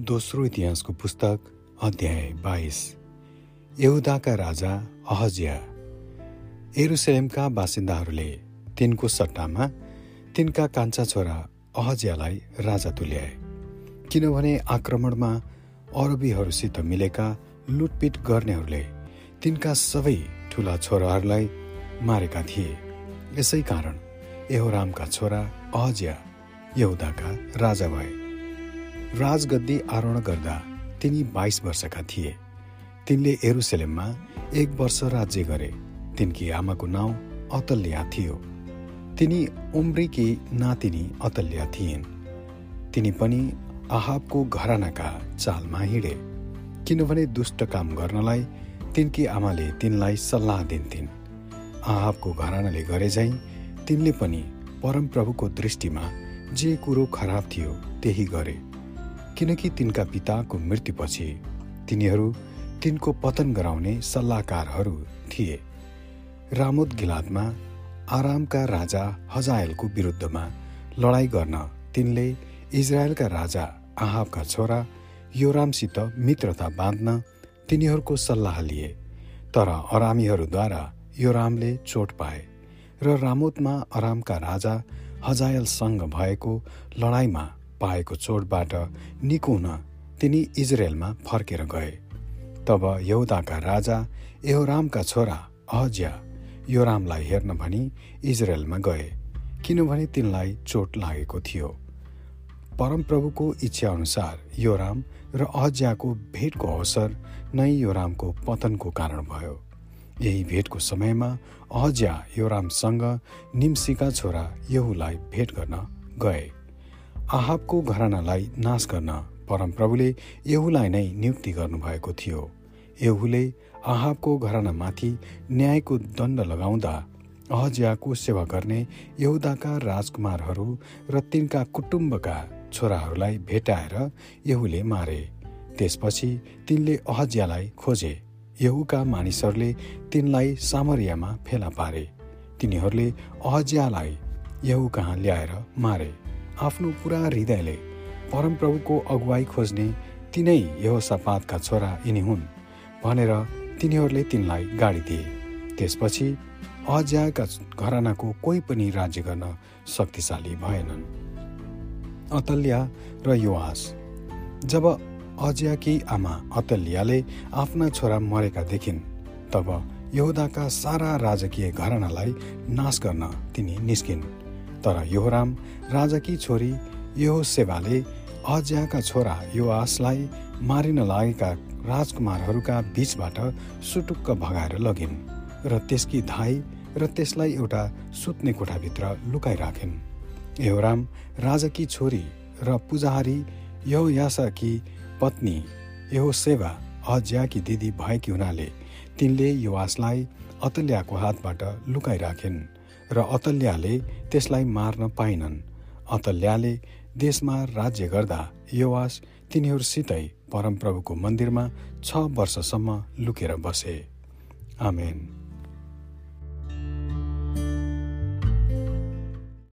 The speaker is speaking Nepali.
दोस्रो इतिहासको पुस्तक अध्याय बाइस। यहुदाका राजा अहजिया एरुसलेमका बासिन्दाहरूले तिनको सट्टामा तिनका कान्छा छोरा अहजियालाई राजा तुल्याए। किनभने आक्रमणमा अरबीहरूसित मिलेका लुटपिट गर्नेहरूले तिनका सबै ठुला छोराहरूलाई मारेका थिए। यसै कारण एहोरामका छोरा अहजिया यहुदाका राजा भए। राजगद्दी आरोहण गर्दा तिनी बाइस वर्षका थिए। तिनले एरुसलेममा एक वर्ष राज्य गरे। तिनकी आमाको नाउँ अतल्या थियो। तिनी उम्रीकी नातिनी अतल्या थिइन्। तिनी पनि आहाबको घरानाका चालमा हिँडे। किनभने दुष्ट काम गर्नलाई तिनकी आमाले तिनलाई सल्लाह दिन्थिन्। आहाबको घरानाले गरे झैँ तिनले पनि परमप्रभुको दृष्टिमा जे कुरो खराब थियो त्यही गरे। किनकि तिनका पिताको मृत्युपछि तिनीहरू तिनको पतन गराउने सल्लाहकारहरू थिए। रामोद गिलादमा आरामका राजा हजायलको विरुद्धमा लडाईँ गर्न तिनले इजरायलका राजा आहाबका छोरा योरामसित मित्रता बाँध्न तिनीहरूको सल्लाह लिए तर अरामीहरूद्वारा योरामले चोट पाए र रामोतमा अरामका राजा हजायलसँग भएको लडाईँमा पाएको चोटबाट निको हुन तिनी इजरायलमा फर्केर गए। तब यहुदाका राजा एहोरामका छोरा अहज्या योरामलाई हेर्न भनी इजरायलमा गए किनभने तिनलाई चोट लागेको थियो। परमप्रभुको इच्छाअनुसार योराम र अहज्याको भेटको अवसर नै योरामको पतनको कारण भयो। यही भेटको समयमा अहज्या योरामसँग निम्सीका छोरा यहुलाई भेट गर्न गए। आहाबको घरानालाई नाश गर्न परमप्रभुले यहुलाई नै नियुक्ति गर्नुभएको थियो। यहुले आहाबको घरानामाथि न्यायको दण्ड लगाउँदा अहजियाको सेवा गर्ने यहुदाका राजकुमारहरू र तिनका कुटुम्बका छोराहरूलाई भेटाएर यहुले मारे। त्यसपछि तिनले अहजियालाई खोजे। यहुका मानिसहरूले तिनलाई सामरियामा फेला पारे। तिनीहरूले अहजियालाई यहु कहाँ ल्याएर मारे। आफ्नो पुरा हृदयले परमप्रभुको अगुवाई खोज्ने तिनै यहोसापातका छोरा यिनी हुन् भनेर तिनीहरूले तिनलाई गाडी दिए। त्यसपछि अज्याका घरानाको कोही पनि राज्य गर्न शक्तिशाली भएनन्। अतल्या र युवास जब अज्याकी आमा अतल्याले आफ्ना छोरा मरेका देखिन् तब यहुदाका सारा राजकीय घरानालाई नाश गर्न तिनी निस्किन्। तर योहराम राजाकी छोरी यो सेवाले अज्याका छोरा यो आसलाई मारिन लागेका राजकुमारहरूका बीचबाट सुटुक्क भगाएर लगिन् र त्यसकी धाई र त्यसलाई एउटा सुत्ने कोठाभित्र लुकाइराखिन्। योराम राजाकी छोरी र पुजाहारी यो यासाकी पत्नी यो सेवा अज्याकी दिदी भएकी हुनाले तिनले युवासलाई अतल्याको हातबाट लुकाइराखिन्। र अतल्याले त्यसलाई मार्न पाइनन्। अतल्याले देशमा राज्य गर्दा योवास तिनीहरूसितै परमप्रभुको मन्दिरमा छ वर्षसम्म लुकेर बसे। आमेन।